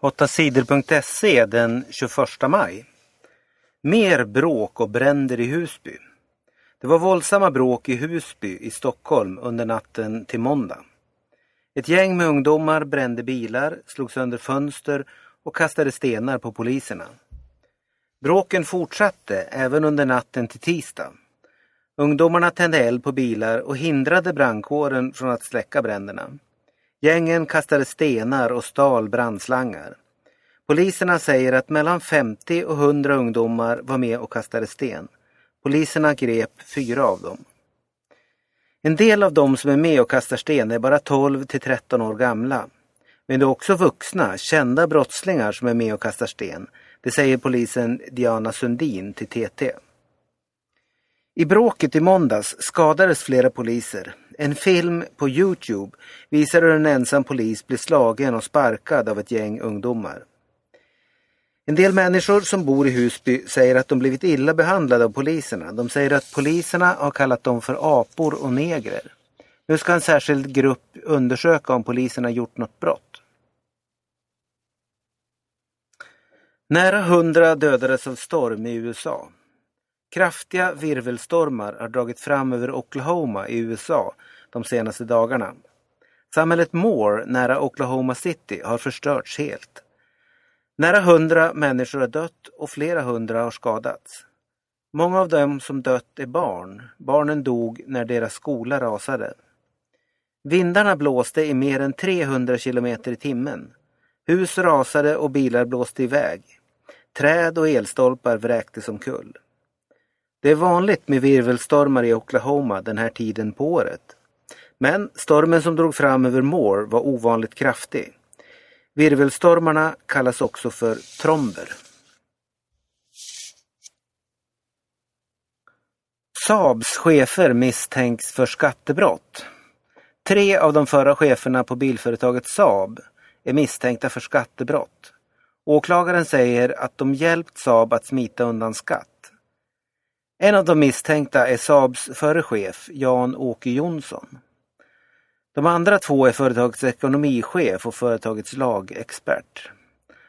8sidor.se den 21 maj. Mer bråk och bränder i Husby. Det var våldsamma bråk i Husby i Stockholm under natten till måndag. Ett gäng med ungdomar brände bilar, slog sönder fönster och kastade stenar på poliserna. Bråken fortsatte även under natten till tisdag. Ungdomarna tände eld på bilar och hindrade brandkåren från att släcka bränderna. Gängen kastade stenar och stal brandslangar. Poliserna säger att mellan 50 och 100 ungdomar var med och kastade sten. Poliserna grep fyra av dem. En del av dem som är med och kastar sten är bara 12 till 13 år gamla. Men det är också vuxna, kända brottslingar som är med och kastar sten. Det säger polisen Diana Sundin till TT. I bråket i måndags skadades flera poliser. En film på Youtube visar hur en ensam polis blir slagen och sparkad av ett gäng ungdomar. En del människor som bor i Husby säger att de blivit illa behandlade av poliserna. De säger att poliserna har kallat dem för apor och negrer. Nu ska en särskild grupp undersöka om poliserna gjort något brott. Nära hundra dödades av storm i USA. Kraftiga virvelstormar har dragit fram över Oklahoma i USA de senaste dagarna. Samhället Moore nära Oklahoma City har förstörts helt. Nära hundra människor har dött och flera hundra har skadats. Många av dem som dött är barn. Barnen dog när deras skola rasade. Vindarna blåste i mer än 300 kilometer i timmen. Hus rasade och bilar blåste iväg. Träd och elstolpar vräktes omkull. Det är vanligt med virvelstormar i Oklahoma den här tiden på året. Men stormen som drog fram över Moore var ovanligt kraftig. Virvelstormarna kallas också för tromber. Saabs chefer misstänks för skattebrott. Tre av de förra cheferna på bilföretaget Saab är misstänkta för skattebrott. Åklagaren säger att de hjälpt Saab att smita undan skatt. En av de misstänkta är Saabs förre chef Jan-Åke Jonsson. De andra två är företagets ekonomichef och företagets lagexpert.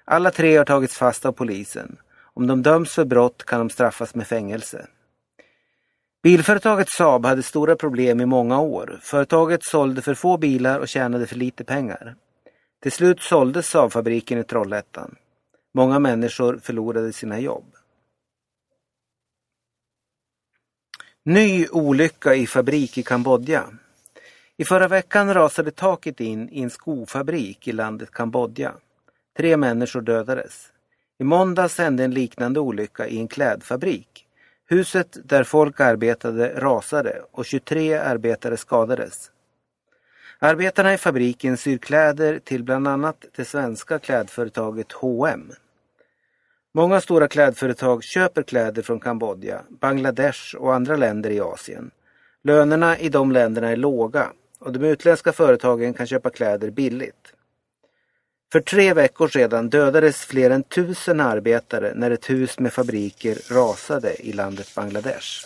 Alla tre har tagits fast av polisen. Om de döms för brott kan de straffas med fängelse. Bilföretaget Saab hade stora problem i många år. Företaget sålde för få bilar och tjänade för lite pengar. Till slut såldes Saabfabriken i Trollhättan. Många människor förlorade sina jobb. Ny olycka i fabrik i Kambodja. I förra veckan rasade taket in i en skofabrik i landet Kambodja. Tre människor dödades. I måndags hände en liknande olycka i en klädfabrik. Huset där folk arbetade rasade och 23 arbetare skadades. Arbetarna i fabriken syr kläder till bland annat det svenska klädföretaget H&M. Många stora klädföretag köper kläder från Kambodja, Bangladesh och andra länder i Asien. Lönerna i de länderna är låga och de utländska företagen kan köpa kläder billigt. För tre veckor sedan dödades fler än tusen arbetare när ett hus med fabriker rasade i landet Bangladesh.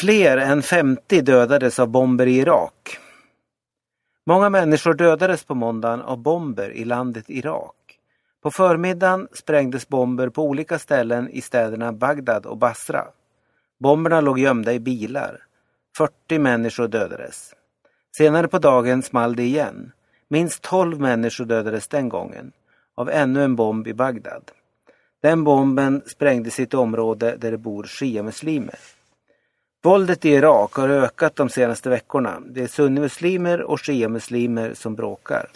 Fler än 50 dödades av bomber i Irak. Många människor dödades på måndagen av bomber i landet Irak. På förmiddagen sprängdes bomber på olika ställen i städerna Bagdad och Basra. Bomberna låg gömda i bilar. 40 människor dödades. Senare på dagen small det igen. Minst 12 människor dödades den gången av ännu en bomb i Bagdad. Den bomben sprängdes i ett område där det bor shia-muslimer. Våldet i Irak har ökat de senaste veckorna. Det är sunnimuslimer och shiamuslimer som bråkar.